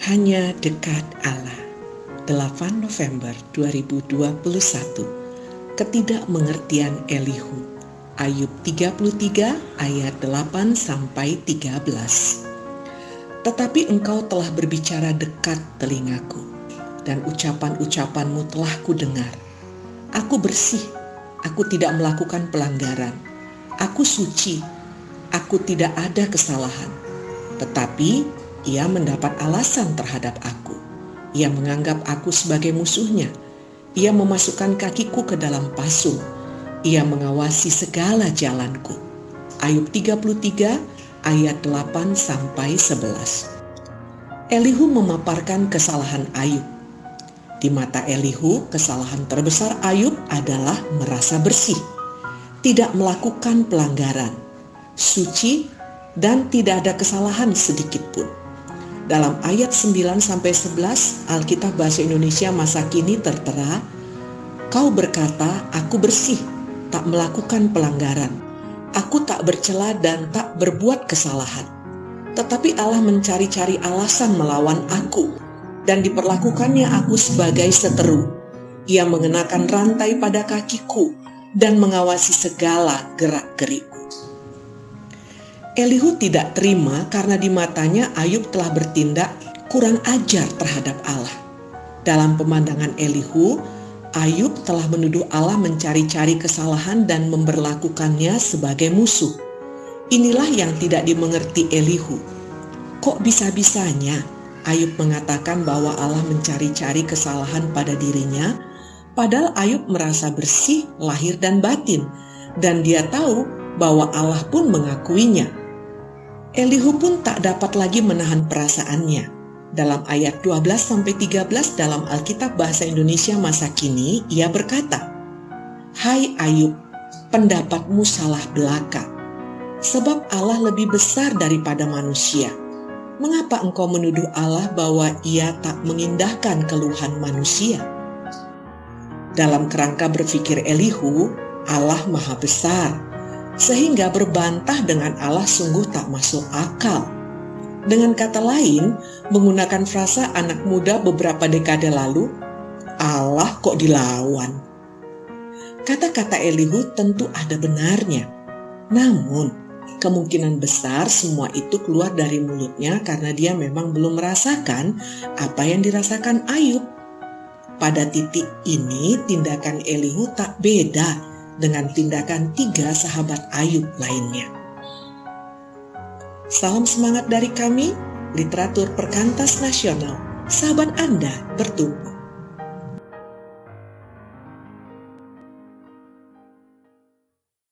Hanya dekat Allah. 8 November 2021. Ketidakmengertian Elihu. Ayub 33 ayat 8 sampai 13. Tetapi engkau telah berbicara dekat telingaku, dan ucapan-ucapanmu telah kudengar. Aku bersih, aku tidak melakukan pelanggaran. Aku suci, aku tidak ada kesalahan. Tetapi ia mendapat alasan terhadap aku. Ia menganggap aku sebagai musuhnya. Ia memasukkan kakiku ke dalam pasung. Ia mengawasi segala jalanku. Ayub 33 ayat 8 sampai 11. Elihu memaparkan kesalahan Ayub. Di mata Elihu, kesalahan terbesar Ayub adalah merasa bersih, tidak melakukan pelanggaran, suci, dan tidak ada kesalahan sedikit pun. Dalam ayat 9 sampai 11 Alkitab Bahasa Indonesia masa kini tertera, Kau berkata, aku bersih, tak melakukan pelanggaran. Aku tak bercela dan tak berbuat kesalahan. Tetapi Allah mencari-cari alasan melawan aku dan diperlakukannya aku sebagai seteru. Ia mengenakan rantai pada kakiku dan mengawasi segala gerak-gerikku. Elihu tidak terima karena di matanya Ayub telah bertindak kurang ajar terhadap Allah. Dalam pemandangan Elihu, Ayub telah menuduh Allah mencari-cari kesalahan dan memperlakukannya sebagai musuh. Inilah yang tidak dimengerti Elihu. Kok bisa-bisanya Ayub mengatakan bahwa Allah mencari-cari kesalahan pada dirinya, padahal Ayub merasa bersih lahir dan batin, dan dia tahu bahwa Allah pun mengakuinya. Elihu pun tak dapat lagi menahan perasaannya. Dalam ayat 12-13 dalam Alkitab Bahasa Indonesia masa kini, ia berkata, Hai Ayub, pendapatmu salah belaka, sebab Allah lebih besar daripada manusia. Mengapa engkau menuduh Allah bahwa ia tak mengindahkan keluhan manusia? Dalam kerangka berpikir Elihu, Allah maha besar, sehingga berbantah dengan Allah sungguh tak masuk akal. Dengan kata lain, menggunakan frasa anak muda beberapa dekade lalu, Allah kok dilawan. Kata-kata Elihu tentu ada benarnya. Namun, kemungkinan besar semua itu keluar dari mulutnya karena dia memang belum merasakan apa yang dirasakan Ayub. Pada titik ini, tindakan Elihu tak beda dengan tindakan tiga sahabat Ayub lainnya. Salam semangat dari kami, literatur perkantas nasional. Sahabat Anda bertumbuh.